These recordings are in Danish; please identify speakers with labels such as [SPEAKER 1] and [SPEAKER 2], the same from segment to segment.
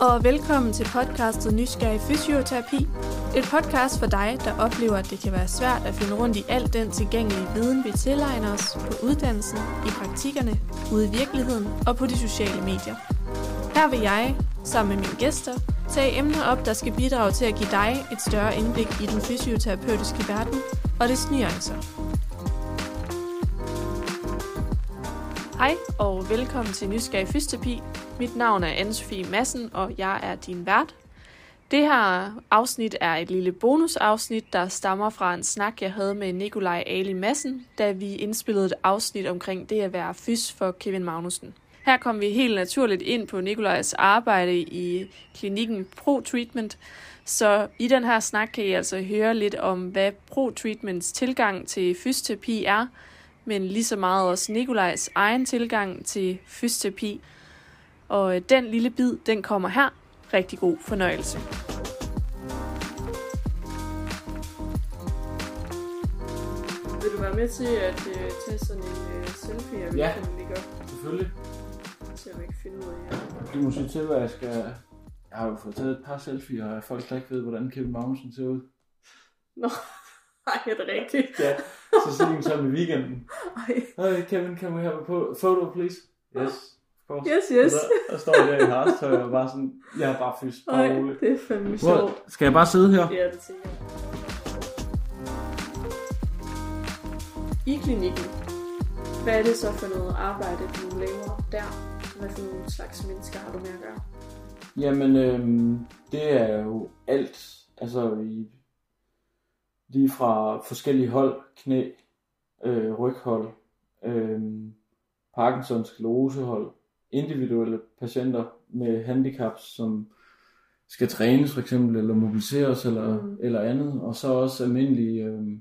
[SPEAKER 1] og velkommen til podcastet Nysgerrig Fysioterapi. Et podcast for dig, der oplever, at det kan være svært at finde rundt i al den tilgængelige viden, vi tilegner os på uddannelsen, i praktikkerne, ude i virkeligheden og på de sociale medier. Her vil jeg, sammen med mine gæster, tage emner op, der skal bidrage til at give dig et større indblik i den fysioterapeutiske verden og dets nuancer. Altså. Og velkommen til Nysgerrig Fysioterapi. Mit navn er Anne-Sophie Madsen, og jeg er din vært. Det her afsnit er et lille bonusafsnit, der stammer fra en snak, jeg havde med Nikolaj Ali Madsen, da vi indspillede et afsnit omkring det at være fys for Kevin Magnussen. Her kom vi helt naturligt ind på Nikolajs arbejde i klinikken Pro Treatment, så i den her snak kan I altså høre lidt om, hvad Pro Treatments tilgang til fysioterapi er, men lige så meget også Nikolajs egen tilgang til fysioterapi. Og øh, den lille bid, den kommer her. Rigtig god fornøjelse. Vil du være med til at uh, tage sådan en uh, selfie, jeg
[SPEAKER 2] Ja.
[SPEAKER 1] kan lægge op
[SPEAKER 2] Selvfølgelig.
[SPEAKER 1] til at ikke finde ud af her?
[SPEAKER 2] Du må sige til, hvad jeg skal... Jeg har jo fået taget et par selfies, og folk der ikke ved, hvordan Kevin Magnussen ser ud.
[SPEAKER 1] Nå, ej, er det rigtigt?
[SPEAKER 2] Ja, så siger de så i weekenden.
[SPEAKER 1] Ej.
[SPEAKER 2] Hey Kevin, can we have a po- photo, please? Yes, course.
[SPEAKER 1] Yes, yes.
[SPEAKER 2] Og så og står der i harstøj og bare sådan, jeg er bare fysisk, bare
[SPEAKER 1] Ej, det er fandme sjovt.
[SPEAKER 2] Skal jeg bare sidde her?
[SPEAKER 1] Ja, det tænker jeg. I klinikken, hvad er det så for noget arbejde, du laver der? Hvad for nogle slags mennesker har du med at gøre?
[SPEAKER 2] Jamen, øhm, det er jo alt. Altså, i, lige fra forskellige hold, knæ, øh, ryghold, øh, Parkinsons sklerosehold, individuelle patienter med handicaps, som skal trænes for eksempel, eller mobiliseres, eller,
[SPEAKER 1] Mm.
[SPEAKER 2] eller andet. Og så også almindelige øh,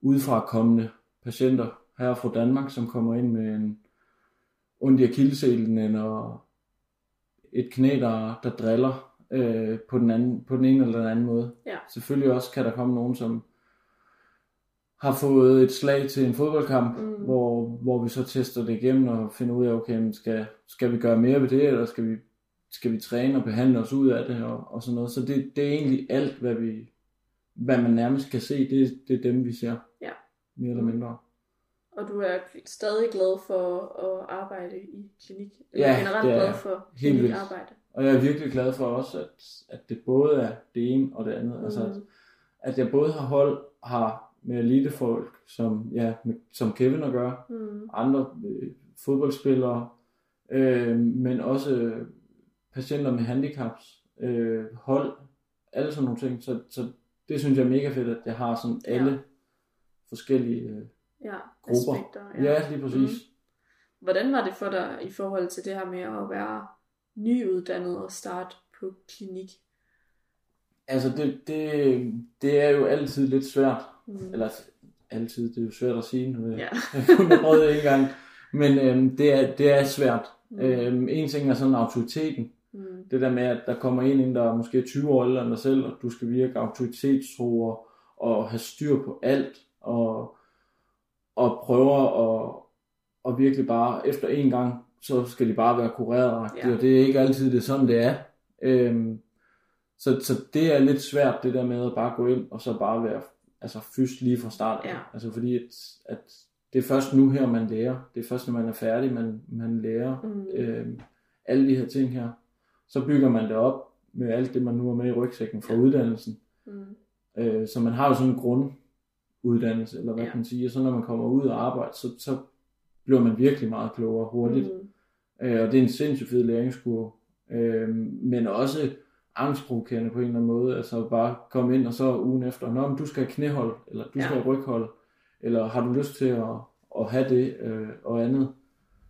[SPEAKER 2] udefra kommende patienter her fra Danmark, som kommer ind med en ondt i akilleselen, eller et knæ, der, der driller øh, på, den anden, på den ene eller den anden måde.
[SPEAKER 1] Ja.
[SPEAKER 2] Selvfølgelig også kan der komme nogen, som har fået et slag til en fodboldkamp,
[SPEAKER 1] Mm.
[SPEAKER 2] hvor, hvor vi så tester det igennem og finder ud af, okay, skal, skal vi gøre mere ved det, eller skal vi, skal vi træne og behandle os ud af det, og, og sådan noget. Så det, det er egentlig alt, hvad, vi, hvad man nærmest kan se, det, det er dem, vi ser.
[SPEAKER 1] Ja.
[SPEAKER 2] Mere eller mindre.
[SPEAKER 1] Og du er stadig glad for at arbejde i klinik? Eller
[SPEAKER 2] Ja,
[SPEAKER 1] generelt
[SPEAKER 2] det er
[SPEAKER 1] glad for
[SPEAKER 2] Helt vildt.
[SPEAKER 1] klinikarbejde?
[SPEAKER 2] Og jeg er virkelig glad for også, at, at det både er det ene og det andet. Mm. Altså, at, at jeg både har hold har med elitefolk, som, ja, med, som Kevin at gøre,
[SPEAKER 1] Mm.
[SPEAKER 2] andre øh, fodboldspillere, øh, men også øh, patienter med handicaps, øh, hold, alle sådan nogle ting. Så, så det synes jeg er mega fedt, at jeg har sådan alle
[SPEAKER 1] Ja.
[SPEAKER 2] forskellige øh,
[SPEAKER 1] Ja,
[SPEAKER 2] grupper.
[SPEAKER 1] aspekter.
[SPEAKER 2] Ja. ja, lige præcis. Mm.
[SPEAKER 1] Hvordan var det for dig i forhold til det her med at være nyuddannet og starte på klinik?
[SPEAKER 2] Altså det, det, det er jo altid lidt svært.
[SPEAKER 1] Mm.
[SPEAKER 2] Eller altid, det er jo svært at sige nu.
[SPEAKER 1] Ja.
[SPEAKER 2] Jeg har kun prøvet det en gang. Men øhm, det, er, det er svært.
[SPEAKER 1] Mm.
[SPEAKER 2] Øhm, en ting er sådan autoriteten.
[SPEAKER 1] Mm.
[SPEAKER 2] Det der med, at der kommer en ind, der er måske 20 år ældre end dig selv, og du skal virke autoritetstro og, og have styr på alt, og, og prøver at, og virkelig bare, efter en gang, så skal de bare være kureret,
[SPEAKER 1] Ja.
[SPEAKER 2] og det er ikke altid det er sådan, det er. Øhm, så, så det er lidt svært, det der med at bare gå ind, og så bare være altså, fyst lige fra start.
[SPEAKER 1] Ja.
[SPEAKER 2] Altså fordi, at, at det er først nu her, man lærer. Det er først, når man er færdig, man, man lærer
[SPEAKER 1] Mm.
[SPEAKER 2] øh, alle de her ting her. Så bygger man det op med alt det, man nu er med i rygsækken fra
[SPEAKER 1] Ja.
[SPEAKER 2] uddannelsen.
[SPEAKER 1] Mm.
[SPEAKER 2] Øh, så man har jo sådan en grunduddannelse, eller hvad
[SPEAKER 1] Ja.
[SPEAKER 2] man sige. Og så når man kommer ud og arbejder, så, så bliver man virkelig meget klogere hurtigt.
[SPEAKER 1] Mm.
[SPEAKER 2] Øh, og det er en sindssygt fed læringskurve. Øh, men også angstprovokerende på en eller anden måde. Altså bare komme ind og så ugen efter, Nå, men du skal have knæhold, eller du
[SPEAKER 1] Ja.
[SPEAKER 2] skal have ryghold, eller har du lyst til at, at have det øh, og andet.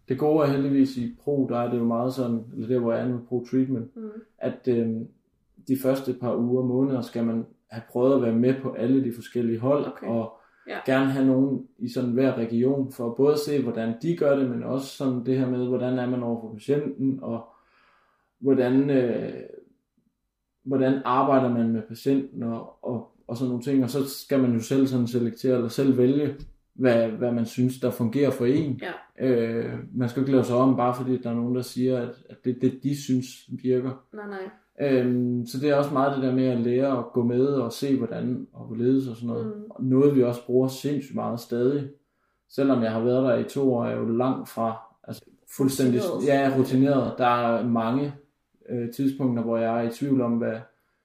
[SPEAKER 2] Det gode er heldigvis i Pro, der er det jo meget sådan, eller der hvor jeg er nu, Pro Treatment,
[SPEAKER 1] Mm.
[SPEAKER 2] at øh, de første par uger, måneder, skal man have prøvet at være med på alle de forskellige hold,
[SPEAKER 1] Okay.
[SPEAKER 2] og
[SPEAKER 1] Ja.
[SPEAKER 2] gerne have nogen i sådan hver region, for både at se, hvordan de gør det, men også sådan det her med, hvordan er man over for patienten, og hvordan, øh, hvordan arbejder man med patienten, og, og, og sådan nogle ting, og så skal man jo selv sådan selektere, eller selv vælge, hvad, hvad man synes, der fungerer for en.
[SPEAKER 1] Ja.
[SPEAKER 2] Øh, man skal jo ikke lave sig om, bare fordi der er nogen, der siger, at, at det det, de synes virker.
[SPEAKER 1] Nej, nej.
[SPEAKER 2] Øhm, så det er også meget det der med at lære at gå med og se, hvordan og hvorledes og sådan noget.
[SPEAKER 1] Mm.
[SPEAKER 2] Og noget vi også bruger sindssygt meget stadig. Selvom jeg har været der i to år, er jeg jo langt fra altså, fuldstændig
[SPEAKER 1] Rutineret.
[SPEAKER 2] ja, rutineret. Der er mange øh, tidspunkter, hvor jeg er i tvivl om, hvad,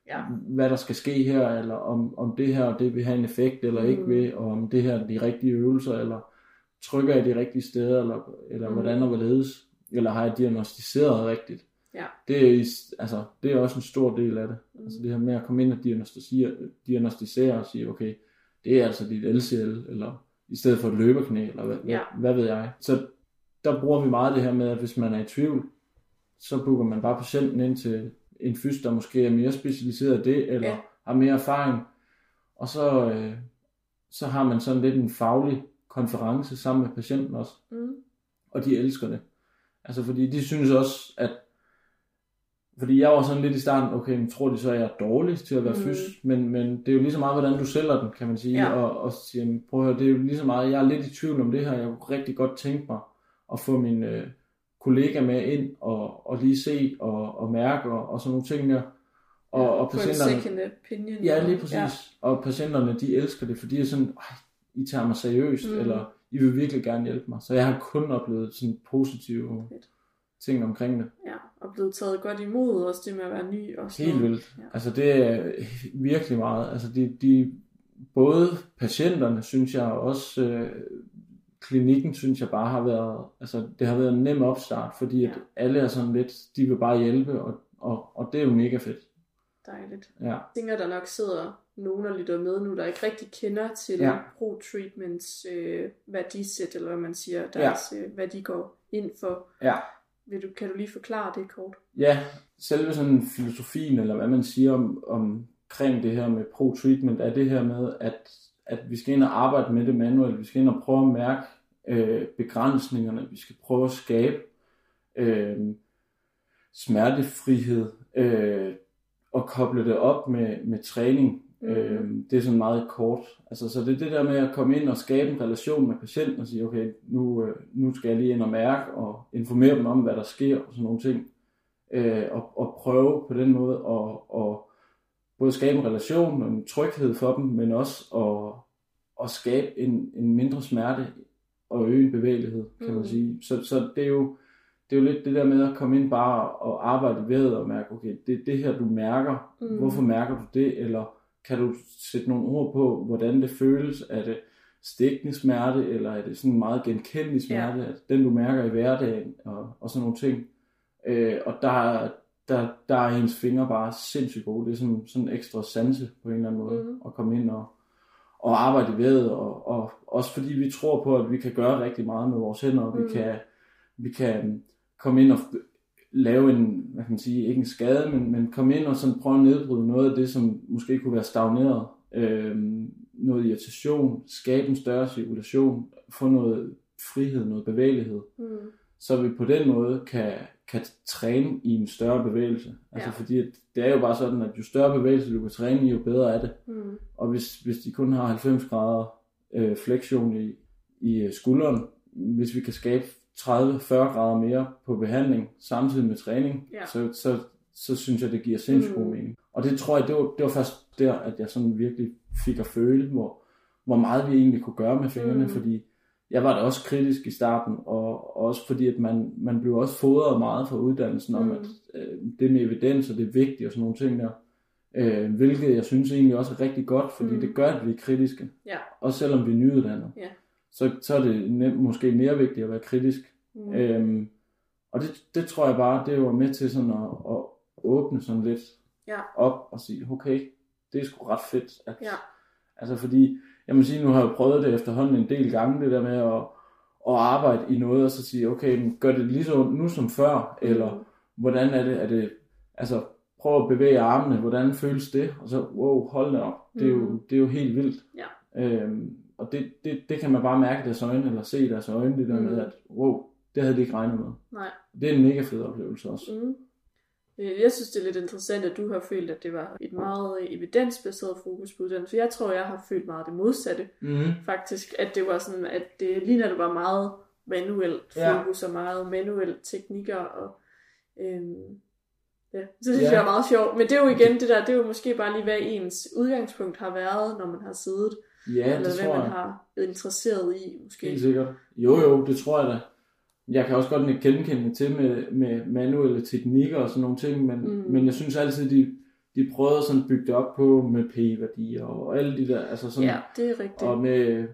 [SPEAKER 1] Ja.
[SPEAKER 2] hvad der skal ske her, eller om, om det her det vil have en effekt eller ikke
[SPEAKER 1] Mm.
[SPEAKER 2] ved, og om det her er de rigtige øvelser, eller trykker jeg de rigtige steder, eller, eller
[SPEAKER 1] Mm.
[SPEAKER 2] hvordan og hvorledes, eller har jeg diagnostiseret rigtigt.
[SPEAKER 1] Ja.
[SPEAKER 2] Det er, altså, det er også en stor del af det.
[SPEAKER 1] Mm.
[SPEAKER 2] Altså det her med at komme ind og diagnostisere, diagnostisere og sige, okay, det er altså dit LCL, eller i stedet for et løberknæ, eller hvad,
[SPEAKER 1] Ja.
[SPEAKER 2] hvad, ved jeg. Så der bruger vi meget det her med, at hvis man er i tvivl, så booker man bare patienten ind til en fys, der måske er mere specialiseret i det, eller
[SPEAKER 1] ja.
[SPEAKER 2] har mere erfaring. Og så, øh, så har man sådan lidt en faglig konference sammen med patienten også,
[SPEAKER 1] Mm.
[SPEAKER 2] og de elsker det. Altså fordi de synes også, at fordi jeg var sådan lidt i starten, okay, men tror de så, at jeg er dårlig til at være mm. fys, men, men det er jo lige så meget, hvordan du sælger den, kan man sige,
[SPEAKER 1] Ja.
[SPEAKER 2] og, og sige, jamen, prøv at høre, det er jo lige så meget, jeg er lidt i tvivl om det her, jeg kunne rigtig godt tænke mig at få min øh, kollega med ind, og, og lige se, og, og mærke, og, og sådan nogle ting der, og, og
[SPEAKER 1] Få en
[SPEAKER 2] patienterne,
[SPEAKER 1] second opinion.
[SPEAKER 2] Ja, lige præcis.
[SPEAKER 1] Ja.
[SPEAKER 2] Ja. Og patienterne, de elsker det, fordi de er sådan, I tager mig seriøst,
[SPEAKER 1] mm.
[SPEAKER 2] eller I vil virkelig gerne hjælpe mig. Så jeg har kun oplevet sådan positive
[SPEAKER 1] Fedt.
[SPEAKER 2] Ting omkring det.
[SPEAKER 1] ja, og blevet taget godt imod, også det med at være ny. Og sådan
[SPEAKER 2] Helt vildt.
[SPEAKER 1] Ja.
[SPEAKER 2] Altså det er virkelig meget. Altså de, de både patienterne, synes jeg, og også øh, klinikken, synes jeg bare har været, altså det har været en nem opstart, fordi at
[SPEAKER 1] Ja.
[SPEAKER 2] alle er sådan lidt, de vil bare hjælpe, og, og, og det er jo mega fedt.
[SPEAKER 1] Dejligt.
[SPEAKER 2] Ja.
[SPEAKER 1] Jeg tænker, der nok sidder nogen, der lytter med nu, der ikke rigtig kender til. Ja. pro-treatments øh, værdisæt, eller hvad man siger, deres, ja. øh, hvad de går ind for.
[SPEAKER 2] Ja.
[SPEAKER 1] Vil du, kan du lige forklare det kort?
[SPEAKER 2] Ja, selve sådan filosofien, eller hvad man siger om, omkring det her med pro-treatment, er det her med, at, at vi skal ind og arbejde med det manuelt. Vi skal ind og prøve at mærke øh, begrænsningerne. Vi skal prøve at skabe øh, smertefrihed øh, og koble det op med, med træning. Mm. Øh, det er sådan meget kort. Altså, så det er det der med at komme ind og skabe en relation med patienten og sige, okay, nu, øh, nu skal jeg lige ind og mærke og informere dem om, hvad der sker og sådan nogle ting. Øh, og, og prøve på den måde at, at både skabe en relation og en tryghed for dem, men også at, at skabe en, en mindre smerte og øge en bevægelighed, kan
[SPEAKER 1] Mm.
[SPEAKER 2] man sige. Så, så det er jo det er jo lidt det der med at komme ind bare og arbejde ved og mærke, okay, det er det her, du mærker.
[SPEAKER 1] Mm.
[SPEAKER 2] Hvorfor mærker du det? Eller kan du sætte nogle ord på, hvordan det føles? Er det stikkende smerte, eller er det sådan meget genkendelig smerte, ja. den du mærker i hverdagen, og, og sådan nogle ting. Øh, og der, der, der er ens fingre bare sindssygt gode. Det er sådan, sådan en ekstra sanse på en eller anden måde,
[SPEAKER 1] Mhm.
[SPEAKER 2] at komme ind og, og arbejde ved, og, og også fordi vi tror på, at vi kan gøre rigtig meget med vores hænder, og
[SPEAKER 1] Mhm.
[SPEAKER 2] vi kan, vi kan komme ind og lave en, hvad kan man sige, ikke en skade, men, men komme ind og sådan prøve at nedbryde noget af det, som måske kunne være stagneret. Øhm, noget irritation, skabe en større cirkulation, få noget frihed, noget bevægelighed.
[SPEAKER 1] Mm.
[SPEAKER 2] Så vi på den måde kan, kan træne i en større bevægelse. Altså
[SPEAKER 1] Ja.
[SPEAKER 2] fordi at det er jo bare sådan, at jo større bevægelse du kan træne i, jo bedre er det.
[SPEAKER 1] Mm.
[SPEAKER 2] Og hvis, hvis de kun har 90 grader øh, flexion i, i øh, skulderen, hvis vi kan skabe 30-40 grader mere på behandling samtidig med træning,
[SPEAKER 1] Ja.
[SPEAKER 2] så, så, så synes jeg, det giver sindssygt god
[SPEAKER 1] Mm.
[SPEAKER 2] mening. Og det tror jeg, det var, det var først der, at jeg sådan virkelig fik at føle, hvor, hvor meget vi egentlig kunne gøre med fingrene,
[SPEAKER 1] Mm.
[SPEAKER 2] fordi jeg var da også kritisk i starten, og, og også fordi, at man, man blev også fodret meget fra uddannelsen om,
[SPEAKER 1] Mm.
[SPEAKER 2] at øh, det med evidens, og det er vigtigt og sådan nogle ting der. Øh, hvilket jeg synes egentlig også er rigtig godt, fordi
[SPEAKER 1] mm.
[SPEAKER 2] det gør, at vi er kritiske.
[SPEAKER 1] Ja.
[SPEAKER 2] Også selvom vi er nyuddannede.
[SPEAKER 1] Ja.
[SPEAKER 2] Så, så er det nem, måske mere vigtigt at være kritisk.
[SPEAKER 1] Mm.
[SPEAKER 2] Øhm, og det, det tror jeg bare, det var med til sådan at, at åbne sådan lidt
[SPEAKER 1] Ja.
[SPEAKER 2] op og sige, okay, det er sgu ret fedt. At,
[SPEAKER 1] Ja.
[SPEAKER 2] Altså fordi, jeg må sige, nu har jeg prøvet det efterhånden en del gange, det der med at, at arbejde i noget, og så sige, okay, men gør det lige så nu som før,
[SPEAKER 1] Mm.
[SPEAKER 2] eller hvordan er det, er det, altså prøv at bevæge armene, hvordan føles det, og så, wow, hold da op, det er jo,
[SPEAKER 1] Mm.
[SPEAKER 2] det er jo helt vildt.
[SPEAKER 1] Ja.
[SPEAKER 2] Øhm, og det, det, det kan man bare mærke i deres øjne, eller se i deres øjne, det der
[SPEAKER 1] Mm.
[SPEAKER 2] med, at wow, det havde de ikke regnet med.
[SPEAKER 1] Nej.
[SPEAKER 2] Det er en mega fed oplevelse også.
[SPEAKER 1] Mm. Øh, Jeg synes, det er lidt interessant, at du har følt, at det var et meget evidensbaseret fokus på uddannelse. Jeg tror, jeg har følt meget det modsatte,
[SPEAKER 2] Mm.
[SPEAKER 1] faktisk. At det var sådan, at det ligner, det var meget manuelt
[SPEAKER 2] Ja.
[SPEAKER 1] fokus og meget manuelt teknikker. Og Øhm, ja, så det synes
[SPEAKER 2] Ja.
[SPEAKER 1] jeg er meget sjovt. Men det er jo igen det der, det er jo måske bare lige, hvad ens udgangspunkt har været, når man har siddet,
[SPEAKER 2] Ja,
[SPEAKER 1] eller
[SPEAKER 2] det
[SPEAKER 1] hvad
[SPEAKER 2] tror
[SPEAKER 1] man
[SPEAKER 2] jeg.
[SPEAKER 1] har været interesseret i, måske.
[SPEAKER 2] Helt sikkert. Jo, jo, det tror jeg da. Jeg kan også godt nikke genkendende til med, med manuelle teknikker og sådan nogle ting, men,
[SPEAKER 1] Mm.
[SPEAKER 2] men jeg synes altid, de, de prøvede sådan at bygge det op på med p-værdier og alle de der, altså sådan,
[SPEAKER 1] Ja, det er rigtigt.
[SPEAKER 2] og med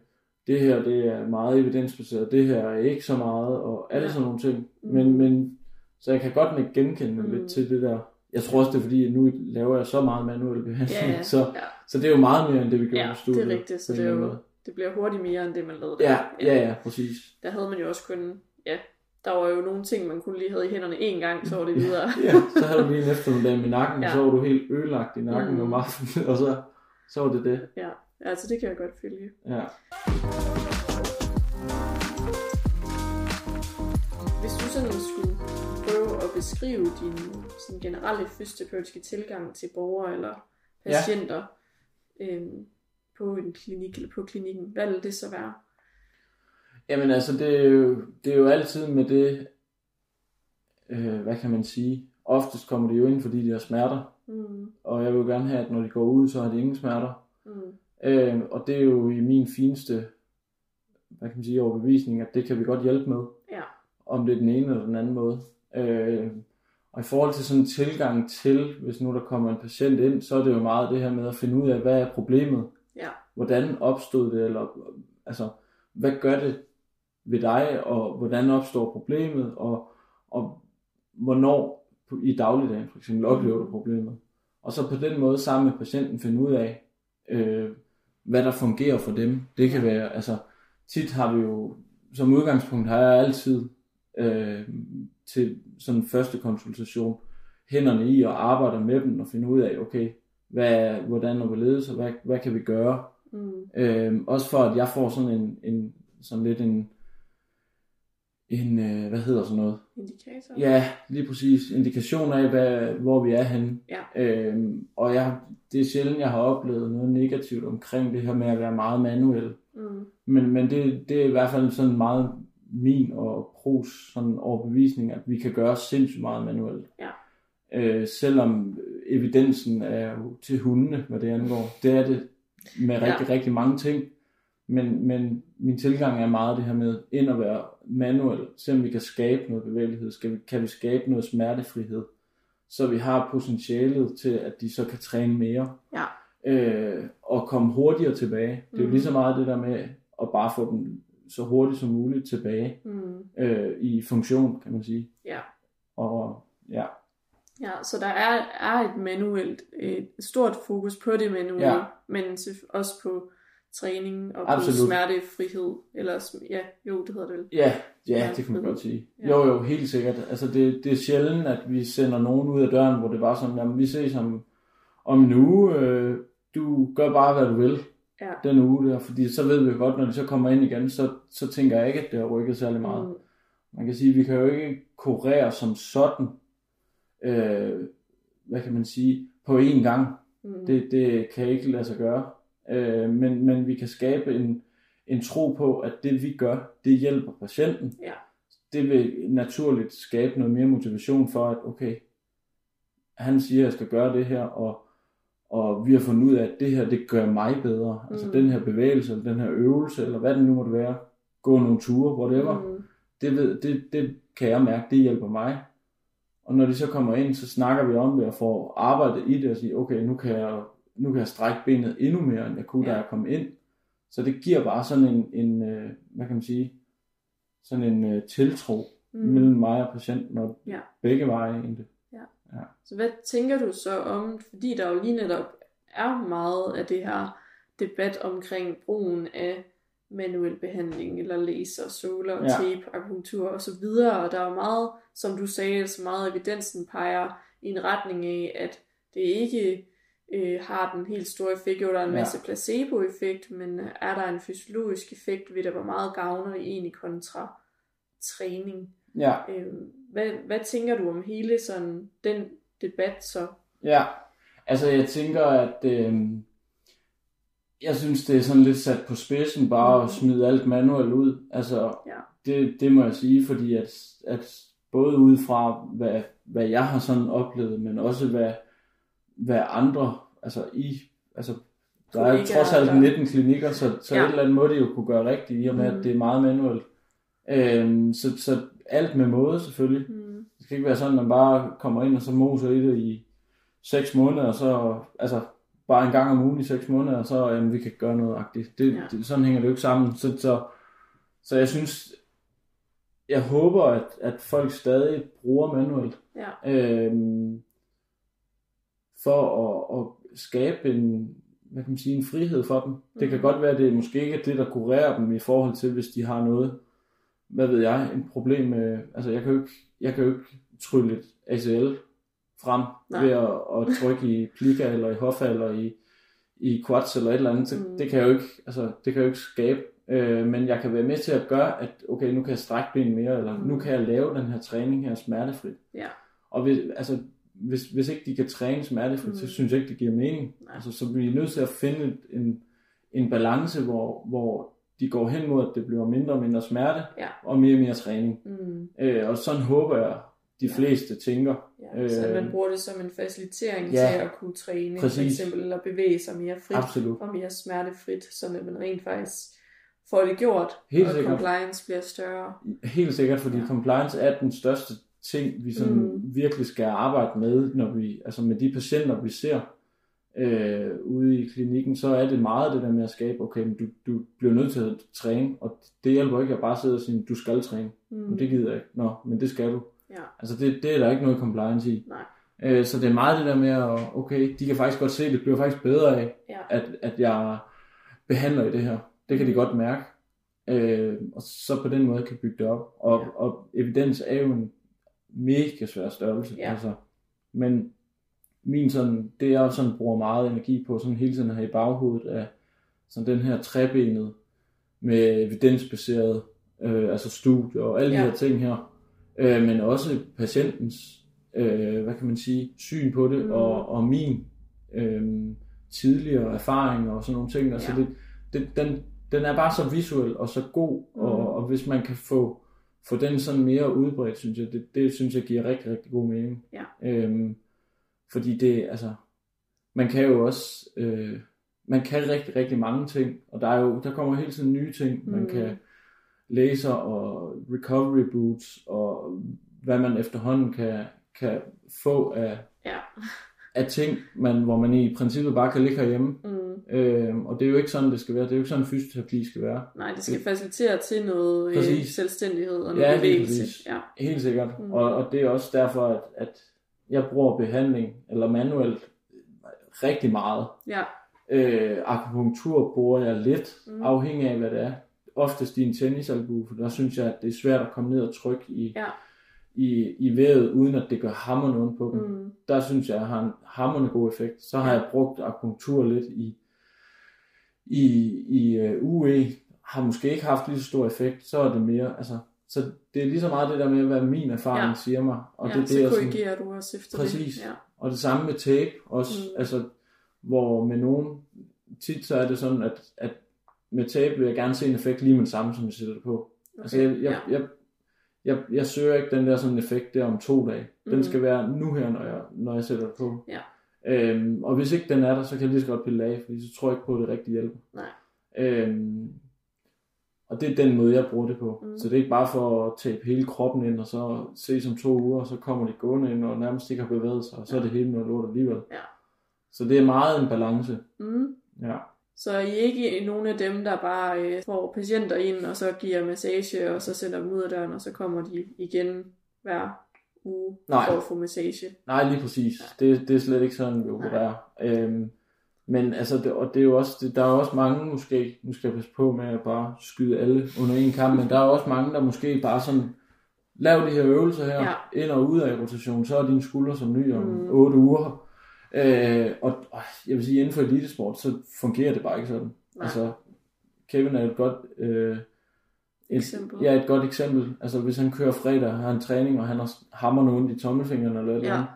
[SPEAKER 2] det her, det er meget evidensbaseret, det her er ikke så meget, og alle
[SPEAKER 1] Ja.
[SPEAKER 2] sådan nogle ting.
[SPEAKER 1] Mm.
[SPEAKER 2] Men, men, så jeg kan godt nikke genkendende
[SPEAKER 1] Mm.
[SPEAKER 2] lidt til det der. Jeg tror også, det er fordi, at nu laver jeg så meget manuel behandling,
[SPEAKER 1] Ja, ja,
[SPEAKER 2] så,
[SPEAKER 1] ja.
[SPEAKER 2] så det er jo meget mere end det, vi gjorde
[SPEAKER 1] Ja,
[SPEAKER 2] på
[SPEAKER 1] det
[SPEAKER 2] studiet.
[SPEAKER 1] er rigtigt, så det, er jo,
[SPEAKER 2] måde.
[SPEAKER 1] det bliver hurtigt mere end det, man lavede
[SPEAKER 2] Ja,
[SPEAKER 1] der.
[SPEAKER 2] ja, ja, præcis.
[SPEAKER 1] Der havde man jo også kun, ja, der var jo nogle ting, man kun lige havde i hænderne én gang, så var det videre.
[SPEAKER 2] Ja, så havde du lige en eftermiddag med nakken,
[SPEAKER 1] Ja.
[SPEAKER 2] ja. så var du helt ødelagt i nakken
[SPEAKER 1] mm.
[SPEAKER 2] om aftenen, og så, så var det det.
[SPEAKER 1] ja, altså det kan jeg godt følge.
[SPEAKER 2] Ja.
[SPEAKER 1] Beskrive din sådan generelle fysioterapeutiske tilgang til borgere eller patienter ja. øhm, på en klinik eller på klinikken, hvad vil det så være?
[SPEAKER 2] Jamen altså, det er, jo, det er jo altid med det, øh, hvad kan man sige, oftest kommer de jo ind, fordi de har smerter,
[SPEAKER 1] Mm,
[SPEAKER 2] og jeg vil jo gerne have, at når de går ud, så har de ingen smerter.
[SPEAKER 1] mm,
[SPEAKER 2] Øh, og det er jo i min fineste, hvad kan man sige, overbevisning, at det kan vi godt hjælpe med,
[SPEAKER 1] ja,
[SPEAKER 2] om det er den ene eller den anden måde. Øh, og i forhold til sådan en tilgang til, hvis nu der kommer en patient ind, så er det jo meget det her med at finde ud af, hvad er problemet?
[SPEAKER 1] ja,
[SPEAKER 2] Hvordan opstod det, eller altså, hvad gør det ved dig, og hvordan opstår problemet, og, og hvornår i dagligdagen for eksempel oplever du problemet. Og så på den måde sammen med patienten finde ud af, øh, hvad der fungerer for dem. Det kan være, altså tit har vi jo, som udgangspunkt har jeg altid øh, til sådan en første konsultation, hænderne i og arbejder med dem og finde ud af, okay, hvad, hvordan og hvorledes, og hvad, hvad kan vi gøre?
[SPEAKER 1] mm,
[SPEAKER 2] Øh, også for at jeg får sådan en, en sådan lidt en, en øh, hvad hedder sådan noget?
[SPEAKER 1] indikator.
[SPEAKER 2] Ja, lige præcis. Indikation af, hvad, hvor vi er henne.
[SPEAKER 1] Ja.
[SPEAKER 2] Øhm, og jeg, det er sjældent, jeg har oplevet noget negativt omkring det her med at være meget manuel.
[SPEAKER 1] Mm,
[SPEAKER 2] Men, men det, det er i hvert fald sådan meget min og pros sådan overbevisning, at vi kan gøre sindssygt meget manuelt.
[SPEAKER 1] Ja.
[SPEAKER 2] Øh, selvom evidensen er jo til hundene, hvad det angår. Det er det med rigtig, ja. rigtig mange ting. Men, men min tilgang er meget det her med ind og være manuel, se om vi kan skabe noget bevægelighed, skal vi, kan vi skabe noget smertefrihed, så vi har potentialet til, at de så kan træne mere,
[SPEAKER 1] ja,
[SPEAKER 2] øh, og komme hurtigere tilbage. Det er jo
[SPEAKER 1] Mhm.
[SPEAKER 2] lige så meget det der med at bare få dem så hurtigt som muligt tilbage
[SPEAKER 1] mm,
[SPEAKER 2] øh, i funktion, kan man sige.
[SPEAKER 1] ja.
[SPEAKER 2] Og ja,
[SPEAKER 1] Ja, så der er, er et manuelt, et stort fokus på det manuelle,
[SPEAKER 2] Ja.
[SPEAKER 1] men også på træning og
[SPEAKER 2] Absolut.
[SPEAKER 1] på smertefrihed. Eller, ja, jo, det hedder det vel.
[SPEAKER 2] ja, ja, det kan man godt sige.
[SPEAKER 1] Ja.
[SPEAKER 2] Jo, jo, helt sikkert. Altså det, det er sjældent, at vi sender nogen ud af døren, hvor det bare sådan, jamen vi ses om, om en uge, øh, du gør bare, hvad du vil
[SPEAKER 1] Ja.
[SPEAKER 2] den uge der, fordi så ved vi godt, når de så kommer ind igen, så, så tænker jeg ikke, at det har rykket særlig meget.
[SPEAKER 1] Mm,
[SPEAKER 2] Man kan sige, at vi kan jo ikke kurere som sådan, øh, hvad kan man sige, på én gang.
[SPEAKER 1] mm,
[SPEAKER 2] Det, det kan ikke lade sig gøre. Øh, men, men vi kan skabe en, en tro på, at det vi gør, det hjælper patienten.
[SPEAKER 1] Ja.
[SPEAKER 2] Det vil naturligt skabe noget mere motivation for, at okay, han siger, at jeg skal gøre det her, og, og vi har fundet ud af, at det her, det gør mig bedre. Mm. Altså
[SPEAKER 1] Mm.
[SPEAKER 2] den her bevægelse, eller den her øvelse, eller hvad det nu måtte være, gå nogle ture, whatever,
[SPEAKER 1] mm,
[SPEAKER 2] det, ved, det, det kan jeg mærke, det hjælper mig. Og når de så kommer ind, så snakker vi om det og får arbejdet i det og siger, okay, nu kan jeg, nu kan jeg strække benet endnu mere, end jeg kunne, da
[SPEAKER 1] Ja.
[SPEAKER 2] jeg kom ind. Så det giver bare sådan en, en øh, hvad kan man sige, sådan en øh, tiltro
[SPEAKER 1] mm.
[SPEAKER 2] mellem mig og patienten, og
[SPEAKER 1] Ja.
[SPEAKER 2] begge veje egentlig.
[SPEAKER 1] Så hvad tænker du så om, fordi der jo lige netop er meget af det her debat omkring brugen af manuel behandling, eller laser, såler,
[SPEAKER 2] Ja.
[SPEAKER 1] tape, akupunktur og så videre, og der er meget, som du sagde, så meget evidensen peger i en retning af, at det ikke øh, har den helt store effekt, jo der er en
[SPEAKER 2] Ja.
[SPEAKER 1] masse placeboeffekt, men er der en fysiologisk effekt ved det, hvor meget gavner det egentlig kontra træning?
[SPEAKER 2] Ja,
[SPEAKER 1] Øh, hvad, hvad tænker du om hele sådan den debat så?
[SPEAKER 2] ja. Altså jeg tænker, at øh, jeg synes, det er sådan lidt sat på spidsen bare at
[SPEAKER 1] Mhm.
[SPEAKER 2] smide alt manuelt ud. Altså
[SPEAKER 1] Ja.
[SPEAKER 2] det, det må jeg sige, fordi at, at både ud fra, hvad, hvad jeg har sådan oplevet, men også hvad, hvad andre, altså i, altså der er trods alt
[SPEAKER 1] der-
[SPEAKER 2] 19 klinikker, så, så
[SPEAKER 1] Ja.
[SPEAKER 2] et eller andet må de jo kunne gøre rigtigt, i og med,
[SPEAKER 1] Mm.
[SPEAKER 2] at det er meget manuelt. Øhm, så, så alt med måde selvfølgelig.
[SPEAKER 1] Mm.
[SPEAKER 2] Det skal ikke være sådan, at man bare kommer ind og så moser i det i 6 måneder, og så, altså bare en gang om ugen i 6 måneder, og så jamen, vi kan gøre noget agtigt. Det,
[SPEAKER 1] Ja.
[SPEAKER 2] det, sådan hænger det jo ikke sammen. Så, så, så jeg synes, jeg håber, at, at folk stadig bruger manuelt,
[SPEAKER 1] Ja.
[SPEAKER 2] øhm, for at, at skabe en, hvad kan man sige, en frihed for dem. Det kan
[SPEAKER 1] Mhm.
[SPEAKER 2] godt være, at det måske ikke er det, der kurerer dem i forhold til, hvis de har noget, hvad ved jeg, en problem med, altså jeg kan jo ikke, jeg kan jo ikke trylle et ACL frem
[SPEAKER 1] Nej.
[SPEAKER 2] ved at, at trykke i plika eller i hoffa eller i, i quads eller et eller andet. Det,
[SPEAKER 1] Mhm.
[SPEAKER 2] det kan jeg jo ikke, altså det kan jeg jo ikke skabe. Øh, men jeg kan være med til at gøre, at okay, nu kan jeg strække ben mere, eller
[SPEAKER 1] Mhm.
[SPEAKER 2] nu kan jeg lave den her træning her smertefrit.
[SPEAKER 1] Ja.
[SPEAKER 2] Og hvis, altså, hvis, hvis ikke de kan træne smertefrit,
[SPEAKER 1] Mm.
[SPEAKER 2] så synes jeg ikke, det giver mening.
[SPEAKER 1] Nej.
[SPEAKER 2] Altså, så vi er nødt til at finde en, en balance, hvor, hvor de går hen mod, at det bliver mindre og mindre smerte,
[SPEAKER 1] Ja.
[SPEAKER 2] og mere og mere træning.
[SPEAKER 1] Mm.
[SPEAKER 2] Øh, og sådan håber jeg, de
[SPEAKER 1] Ja.
[SPEAKER 2] fleste tænker.
[SPEAKER 1] Ja, så at man
[SPEAKER 2] Øh,
[SPEAKER 1] bruger det som en facilitering
[SPEAKER 2] ja,
[SPEAKER 1] til at kunne træne, for
[SPEAKER 2] præcis.
[SPEAKER 1] eksempel, eller bevæge sig mere frit
[SPEAKER 2] Absolut.
[SPEAKER 1] og mere smertefrit, så at man rent faktisk får det gjort,
[SPEAKER 2] Helt
[SPEAKER 1] og
[SPEAKER 2] sikkert.
[SPEAKER 1] compliance bliver større.
[SPEAKER 2] Helt sikkert, fordi
[SPEAKER 1] Ja.
[SPEAKER 2] compliance er den største ting, vi sådan
[SPEAKER 1] mm.
[SPEAKER 2] virkelig skal arbejde med, når vi, altså med de patienter, vi ser øh, ude i klinikken, så er det meget det der med at skabe, okay, men du, du bliver nødt til at træne, og det hjælper ikke at bare sidde og sige, du skal træne,
[SPEAKER 1] Mm.
[SPEAKER 2] men det gider jeg ikke. Nå, men det skal du.
[SPEAKER 1] Ja,
[SPEAKER 2] Altså det, det er der ikke noget compliance i.
[SPEAKER 1] nej.
[SPEAKER 2] Øh, så det er meget det der med, at okay, de kan faktisk godt se, at det bliver faktisk bedre af,
[SPEAKER 1] Ja.
[SPEAKER 2] at, at jeg behandler i det her. Det kan de godt mærke. Øh, og så på den måde kan bygge det op. Og,
[SPEAKER 1] Ja.
[SPEAKER 2] og evidens er jo en mega svær størrelse.
[SPEAKER 1] Ja.
[SPEAKER 2] Altså. Men min sådan, det jeg sådan bruger meget energi på, sådan hele tiden have i baghovedet, er sådan den her trebenet med evidensbaseret, øh, altså studier og alle
[SPEAKER 1] Ja.
[SPEAKER 2] de her ting her. Øh, men også patientens, øh, hvad kan man sige, syn på det,
[SPEAKER 1] Mm.
[SPEAKER 2] og, og min øh, tidligere erfaring og sådan nogle ting. Altså
[SPEAKER 1] Ja.
[SPEAKER 2] det, det, den, den er bare så visuel og så god,
[SPEAKER 1] Mm.
[SPEAKER 2] og, og hvis man kan få, få den sådan mere udbredt, synes jeg, det, det synes jeg giver rigtig, rigtig god mening.
[SPEAKER 1] Ja.
[SPEAKER 2] Øhm, fordi det, altså, man kan jo også, øh, man kan rigtig, rigtig mange ting, og der er jo, der kommer hele tiden nye ting, man
[SPEAKER 1] Mm.
[SPEAKER 2] kan laser og recovery boots, og hvad man efterhånden kan, kan få af,
[SPEAKER 1] Ja.
[SPEAKER 2] af ting, man, hvor man i princippet bare kan ligge herhjemme.
[SPEAKER 1] Mm.
[SPEAKER 2] Øhm, og det er jo ikke sådan, det skal være. Det er jo ikke sådan, fysioterapi skal være.
[SPEAKER 1] Nej, det skal facilitere til noget øh,
[SPEAKER 2] Præcis.
[SPEAKER 1] selvstændighed og noget
[SPEAKER 2] Ja,
[SPEAKER 1] bevægelse. Ja.
[SPEAKER 2] Helt sikkert.
[SPEAKER 1] Mm.
[SPEAKER 2] Og, og det er også derfor, at, at jeg bruger behandling, eller manuelt, rigtig meget.
[SPEAKER 1] ja.
[SPEAKER 2] Øh, akupunktur bruger jeg lidt,
[SPEAKER 1] Mm.
[SPEAKER 2] afhængig af hvad det er. Oftest i en tennisalbue, for der synes jeg, at det er svært at komme ned og trykke i,
[SPEAKER 1] Ja.
[SPEAKER 2] i, i vævet, uden at det gør hammerne ondt på dem.
[SPEAKER 1] Mm.
[SPEAKER 2] Der synes jeg, at jeg har en hammerne god effekt. Så har
[SPEAKER 1] Ja.
[SPEAKER 2] jeg brugt akupunktur lidt i, i, i uh, UE, har måske ikke haft lige så stor effekt, så er det mere, altså, så det er lige så meget det der med, hvad min erfaring
[SPEAKER 1] Ja.
[SPEAKER 2] siger mig. Og
[SPEAKER 1] ja,
[SPEAKER 2] det, er
[SPEAKER 1] så
[SPEAKER 2] det, jeg sådan-
[SPEAKER 1] korrigerer du også efter
[SPEAKER 2] Præcis.
[SPEAKER 1] det. Ja.
[SPEAKER 2] og det samme med tape også,
[SPEAKER 1] Mm.
[SPEAKER 2] altså, hvor med nogen, tit så er det sådan, at, at med tape vil jeg gerne se en effekt lige med det samme, som jeg sætter det på. Okay. Altså, jeg, jeg,
[SPEAKER 1] ja.
[SPEAKER 2] jeg, jeg, jeg søger ikke den der sådan effekt der om to dage. Den
[SPEAKER 1] Mm.
[SPEAKER 2] skal være nu her, når jeg, når jeg sætter det på.
[SPEAKER 1] Ja.
[SPEAKER 2] Øhm, og hvis ikke den er der, så kan jeg lige så godt pille af, fordi så tror jeg ikke på, at det rigtig hjælper.
[SPEAKER 1] Nej.
[SPEAKER 2] Øhm, og det er den måde, jeg bruger det på.
[SPEAKER 1] Mm.
[SPEAKER 2] Så det er ikke bare for at tabe hele kroppen ind, og så se som to uger, og så kommer de gående ind, og nærmest ikke har bevæget sig, og så er det hele noget lort alligevel.
[SPEAKER 1] Ja.
[SPEAKER 2] Så det er meget en balance.
[SPEAKER 1] Mm.
[SPEAKER 2] Ja.
[SPEAKER 1] Så I er ikke nogen af dem, der bare øh, får patienter ind, og så giver massage, og så sender dem ud af døren, og så kommer de igen hver uge
[SPEAKER 2] Nej.
[SPEAKER 1] for at få massage.
[SPEAKER 2] Nej, lige præcis. Det, det er slet ikke sådan, vi opererer. Øhm, men altså, det, og det er jo også, det, der er jo også mange måske, nu skal jeg passe på med at bare skyde alle under en kamp, men der er også mange, der måske bare sådan, lav de her øvelser her,
[SPEAKER 1] Ja.
[SPEAKER 2] ind og ud af rotation, så er dine skuldre som ny om
[SPEAKER 1] Mm.
[SPEAKER 2] mm. 8 uger. Øh, og, og jeg vil sige, inden for elitesport, så fungerer det bare ikke sådan.
[SPEAKER 1] Nej.
[SPEAKER 2] Altså, Kevin er et godt... Øh, et,
[SPEAKER 1] Eksempel.
[SPEAKER 2] Ja, et godt eksempel. Altså, hvis han kører fredag, har en træning, og han har hammerne ondt i tommelfingrene eller et eller
[SPEAKER 1] Ja.
[SPEAKER 2] andet,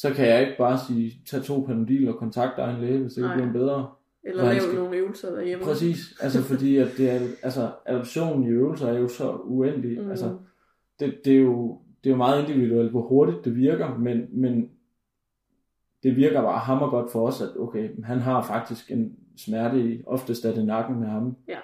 [SPEAKER 2] så kan jeg ikke bare sige, tag to panodil og kontakt dig en læge, hvis det ikke bliver bedre.
[SPEAKER 1] Eller lave
[SPEAKER 2] skal-
[SPEAKER 1] nogle øvelser derhjemme.
[SPEAKER 2] Præcis, altså fordi at det er, altså adoptionen i øvelser er jo så uendelig.
[SPEAKER 1] Mm.
[SPEAKER 2] Altså, det, det, er jo, det er jo meget individuelt, hvor hurtigt det virker, men, men det virker bare hammer godt for os, at okay, han har faktisk en smerte i, oftest er det nakken med ham.
[SPEAKER 1] Ja.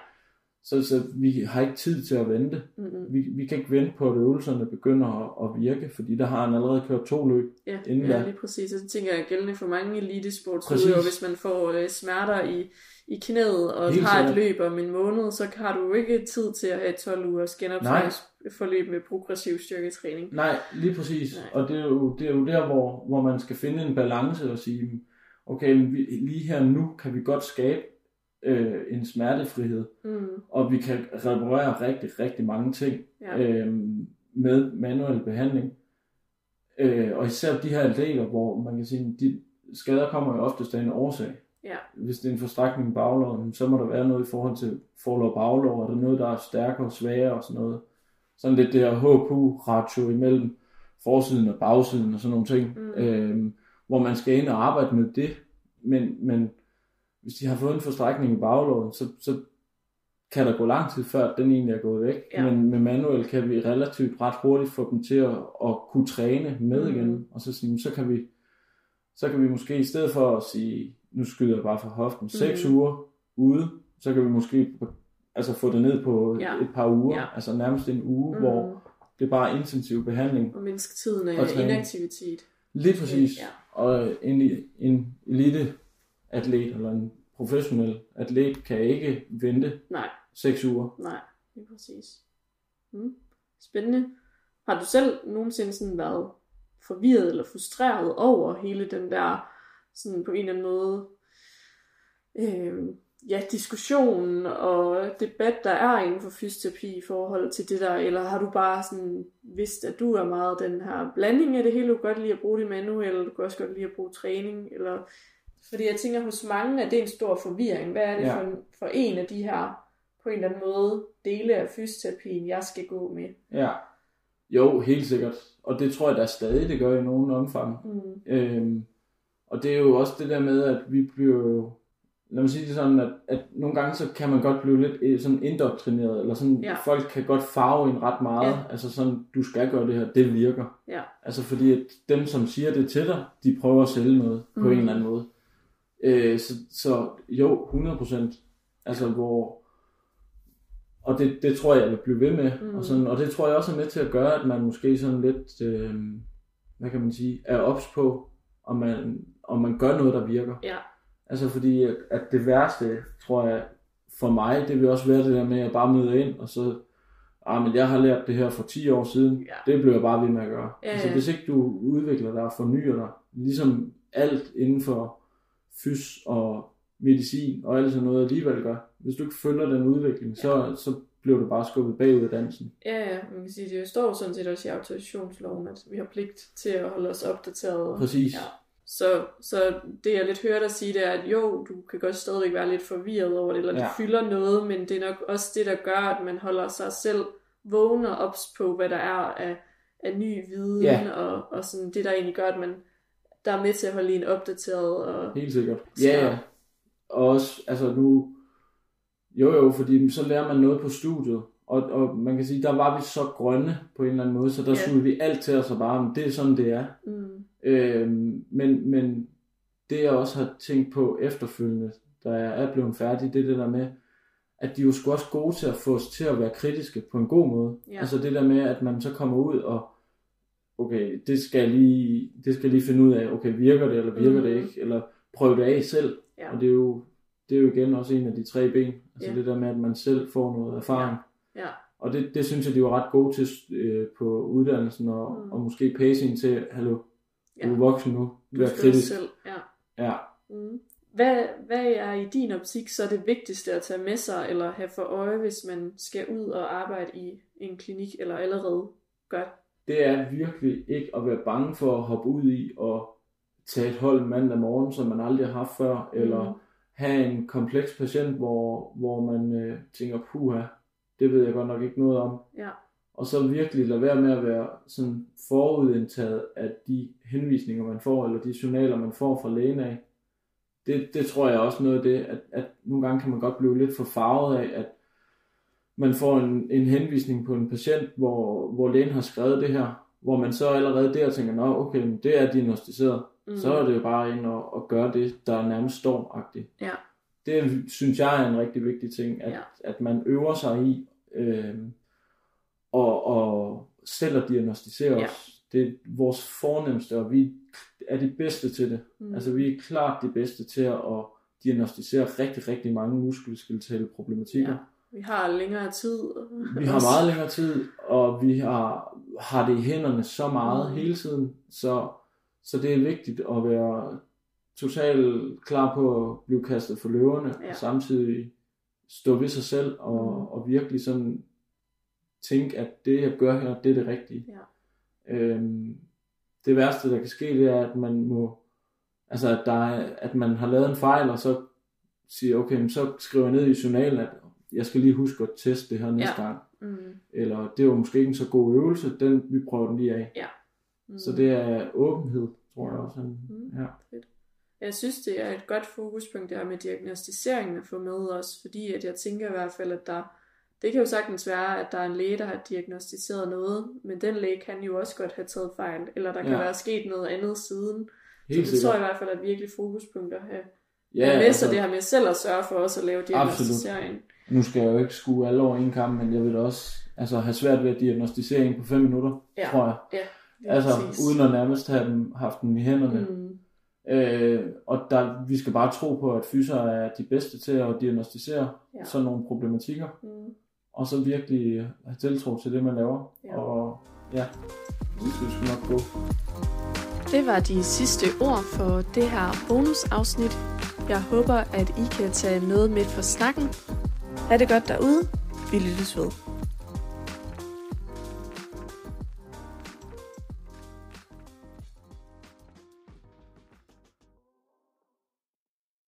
[SPEAKER 2] Så, så vi har ikke tid til at vente.
[SPEAKER 1] Mm-hmm.
[SPEAKER 2] Vi, vi kan ikke vente på, at øvelserne begynder at, at virke, fordi der har han allerede kørt to løb.
[SPEAKER 1] Ja,
[SPEAKER 2] Inden
[SPEAKER 1] ja
[SPEAKER 2] da.
[SPEAKER 1] lige præcis. Og det tænker jeg gældende for mange elitesportsudøvere, hvis man får øh, smerter i, i knæet og
[SPEAKER 2] Helt
[SPEAKER 1] har et løb om en måned, så har du ikke tid til at have 12 ugers genoptræningsforløb med progressiv styrketræning.
[SPEAKER 2] Nej, lige præcis.
[SPEAKER 1] Nej.
[SPEAKER 2] Og det er, jo, det er jo der, hvor, hvor man skal finde en balance og sige, okay, men vi, lige her nu kan vi godt skabe øh, en smertefrihed,
[SPEAKER 1] Mm,
[SPEAKER 2] og vi kan reparere rigtig, rigtig mange ting
[SPEAKER 1] ja.
[SPEAKER 2] øh, med manuel behandling. Øh, og især de her atleter, hvor man kan sige, de skader kommer jo oftest af en årsag.
[SPEAKER 1] Ja.
[SPEAKER 2] Hvis det er en forstrækning i baglåret, så må der være noget i forhold til forlov og baglår, er der noget, der er stærkere og svagere og sådan noget. Sådan lidt det her HQ-ratio imellem forsiden og bagsiden og sådan nogle ting,
[SPEAKER 1] Mm.
[SPEAKER 2] øh, hvor man skal ind og arbejde med det. Men, men hvis de har fået en forstrækning i baglåret, så, så kan der gå lang tid før den egentlig er gået væk.
[SPEAKER 1] Ja.
[SPEAKER 2] Men med manuel kan vi relativt ret hurtigt få dem til at, at kunne træne med
[SPEAKER 1] Mhm.
[SPEAKER 2] igen. Og så, sige, så kan vi så kan vi måske i stedet for at sige, nu skyder jeg bare fra hoften, 6
[SPEAKER 1] Mhm.
[SPEAKER 2] uger ude, så kan vi måske altså få det ned på
[SPEAKER 1] Ja.
[SPEAKER 2] et par uger,
[SPEAKER 1] Ja.
[SPEAKER 2] altså nærmest en uge,
[SPEAKER 1] Mm.
[SPEAKER 2] hvor det er bare intensiv behandling.
[SPEAKER 1] Og mindske tiden af inaktivitet.
[SPEAKER 2] Lige præcis.
[SPEAKER 1] Ja.
[SPEAKER 2] Og en, en elite atlet eller en professionel atlet kan ikke vente
[SPEAKER 1] Nej,
[SPEAKER 2] 6 uger.
[SPEAKER 1] nej, lige præcis. Mm. Spændende. Har du selv nogensinde sådan været forvirret eller frustreret over hele den der, sådan på en eller anden måde, øh, ja, diskussion og debat, der er inden for fysioterapi i forhold til det der, eller har du bare sådan vidst, at du er meget den her blanding af det hele, du kan godt lide at bruge det manuelle, du kan også godt lide at bruge træning, eller fordi jeg tænker hos mange, at det er en stor forvirring. Hvad er det
[SPEAKER 2] Ja.
[SPEAKER 1] for, en, for en af de her, på en eller anden måde, dele af fysioterapien, jeg skal gå med?
[SPEAKER 2] Ja. Jo, helt sikkert. Og det tror jeg da stadig, det gør i nogen omfang.
[SPEAKER 1] Mm.
[SPEAKER 2] Øhm, og det er jo også det der med, at vi bliver jo, lad mig sige det sådan, at, at nogle gange så kan man godt blive lidt øh, sådan indoktrineret, eller sådan,
[SPEAKER 1] Ja.
[SPEAKER 2] folk kan godt farve en ret meget,
[SPEAKER 1] Ja.
[SPEAKER 2] altså sådan, du skal gøre det her, det virker.
[SPEAKER 1] Ja.
[SPEAKER 2] Altså fordi at dem, som siger det til dig, de prøver at sælge noget på
[SPEAKER 1] Mhm.
[SPEAKER 2] en eller anden måde. Øh, så, så jo, 100%. Altså hvor, og det, det tror jeg, jeg vil blive ved med.
[SPEAKER 1] Mhm.
[SPEAKER 2] Og, sådan, og det tror jeg også er med til at gøre, at man måske sådan lidt, øh, hvad kan man sige, er ops på, om man, om man gør noget, der virker.
[SPEAKER 1] Ja.
[SPEAKER 2] Altså fordi, at, det værste, tror jeg, for mig, det vil også være det der med, at jeg bare møder ind, og så, ah, men jeg har lært det her for 10 år siden,
[SPEAKER 1] Ja.
[SPEAKER 2] det bliver jeg bare ved med at gøre.
[SPEAKER 1] Ja,
[SPEAKER 2] Altså
[SPEAKER 1] ja.
[SPEAKER 2] hvis ikke du udvikler dig og fornyer dig, ligesom alt inden for fys og medicin og alt sådan noget alligevel gør, hvis du ikke følger den udvikling, så, så bliver du bare skubbet bagud af dansen.
[SPEAKER 1] Ja, ja, man kan sige, det står sådan set også i autorisationsloven, at vi har pligt til at holde os opdateret.
[SPEAKER 2] Præcis.
[SPEAKER 1] Ja. Så, så det jeg lidt hører dig sige, det er, at jo, du kan godt stadigvæk være lidt forvirret over det, eller det
[SPEAKER 2] Ja.
[SPEAKER 1] fylder noget, men det er nok også det, der gør, at man holder sig selv vågen og ops på, hvad der er af, af ny viden,
[SPEAKER 2] Ja.
[SPEAKER 1] og, og sådan det, der egentlig gør, at man der er med til at holde en opdateret. Og,
[SPEAKER 2] Helt sikkert. Ja, ja. Og også, altså nu, jo jo, fordi så lærer man noget på studiet, og, og man kan sige, der var vi så grønne på en eller anden måde, så der
[SPEAKER 1] Ja.
[SPEAKER 2] yeah. vi alt til os og bare, "Men det er sådan, det er.
[SPEAKER 1] mm,
[SPEAKER 2] Øhm, men, men det jeg også har tænkt på efterfølgende, da jeg er blevet færdig, det er det der med, at de jo sgu også gode til at få os til at være kritiske på en god måde.
[SPEAKER 1] Ja.
[SPEAKER 2] Altså det der med, at man så kommer ud og, okay, det skal jeg lige, det skal jeg lige finde ud af, okay, virker det, eller virker
[SPEAKER 1] Mhm.
[SPEAKER 2] det ikke, eller prøv det af selv.
[SPEAKER 1] Ja.
[SPEAKER 2] Og det er jo, det er jo igen også en af de tre ben, altså
[SPEAKER 1] Ja.
[SPEAKER 2] det der med, at man selv får noget erfaring.
[SPEAKER 1] ja,
[SPEAKER 2] Og det, det synes jeg, de var ret gode til øh, på uddannelsen, og,
[SPEAKER 1] Mm.
[SPEAKER 2] mm. og måske pacing til, hallo,
[SPEAKER 1] ja.
[SPEAKER 2] du er voksen nu, vær kritisk.
[SPEAKER 1] selv, ja.
[SPEAKER 2] Ja.
[SPEAKER 1] Mm. Hvad, hvad er i din optik så det vigtigste at tage med sig, eller have for øje, hvis man skal ud og arbejde i en klinik, eller allerede gør?
[SPEAKER 2] Det er virkelig ikke at være bange for at hoppe ud i og tage et hold mandag morgen, som man aldrig har haft før, mm. eller have en kompleks patient, hvor, hvor man øh, tænker, puha, det ved jeg godt nok ikke noget om.
[SPEAKER 1] Ja.
[SPEAKER 2] Og så virkelig lade være med at være sådan forudindtaget af de henvisninger, man får, eller de journaler, man får fra lægen af. Det, det tror jeg også noget af det, at, at nogle gange kan man godt blive lidt for farvet af, at man får en, en henvisning på en patient, hvor, hvor lægen har skrevet det her, hvor man så allerede der tænker, nå okay, men det er diagnostiseret,
[SPEAKER 1] Mm.
[SPEAKER 2] så er det jo bare ind og, og gøre det, der nærmest står.
[SPEAKER 1] Ja.
[SPEAKER 2] Det synes jeg er en rigtig vigtig ting, at,
[SPEAKER 1] Ja.
[SPEAKER 2] at man øver sig i øh, og, og selv at diagnostisere
[SPEAKER 1] Ja.
[SPEAKER 2] os. Det er vores fornemmeste, og vi er de bedste til det.
[SPEAKER 1] Mm.
[SPEAKER 2] Altså vi er klart de bedste til at diagnostisere rigtig, rigtig mange muskelskeletale problematikker.
[SPEAKER 1] Ja. Vi har længere tid.
[SPEAKER 2] Vi har meget længere tid, og vi har, har det i hænderne så meget
[SPEAKER 1] Mm.
[SPEAKER 2] hele tiden, så, så det er vigtigt at være totalt klar på at blive kastet for løverne,
[SPEAKER 1] Ja.
[SPEAKER 2] og samtidig stå ved sig selv og,
[SPEAKER 1] Mm.
[SPEAKER 2] og virkelig sådan tænke, at det jeg gør her, det er det rigtige.
[SPEAKER 1] Ja.
[SPEAKER 2] Øhm, det værste, der kan ske, det er, at man må, altså at, der er, at man har lavet en fejl, og så siger, okay, så skriver jeg ned i journalen, at jeg skal lige huske at teste det her næste
[SPEAKER 1] Ja.
[SPEAKER 2] gang.
[SPEAKER 1] Mm.
[SPEAKER 2] Eller det var måske ikke en så god øvelse, den, vi prøver den lige af.
[SPEAKER 1] Mm.
[SPEAKER 2] Så det er åbenhed, tror jeg også.
[SPEAKER 1] Mm.
[SPEAKER 2] ja.
[SPEAKER 1] Jeg synes, det er et godt fokuspunkt, det her med diagnostiseringen at få med os, fordi at jeg tænker i hvert fald, at der, det kan jo sagtens være, at der er en læge, der har diagnostiseret noget, men den læge kan jo også godt have taget fejl, eller der kan
[SPEAKER 2] Ja.
[SPEAKER 1] være sket noget andet siden.
[SPEAKER 2] Helt
[SPEAKER 1] så det tror jeg i hvert fald er et virkelig fokuspunkt at have.
[SPEAKER 2] Ja,
[SPEAKER 1] Ja, med
[SPEAKER 2] altså,
[SPEAKER 1] det her med selv at sørge for også at lave diagnostisering.
[SPEAKER 2] nu skal jeg jo ikke skue alle over en kamp, men jeg vil da også altså, have svært ved at diagnostisere en på 5 minutter,
[SPEAKER 1] Ja.
[SPEAKER 2] tror jeg.
[SPEAKER 1] Lige
[SPEAKER 2] Altså,
[SPEAKER 1] præcis.
[SPEAKER 2] uden at nærmest have dem, haft dem i hænderne.
[SPEAKER 1] Mm.
[SPEAKER 2] Øh, og der, vi skal bare tro på, at fyser er de bedste til at diagnostisere
[SPEAKER 1] Ja.
[SPEAKER 2] ja. sådan nogle problematikker,
[SPEAKER 1] Mm.
[SPEAKER 2] og så virkelig have tiltro til det, man laver.
[SPEAKER 1] Ja.
[SPEAKER 2] Og ja, det skal vi nok gå.
[SPEAKER 1] Det var de sidste ord for det her bonusafsnit. Jeg håber, at I kan tage noget med for snakken. Ha' det godt derude. Vi lyttes ved.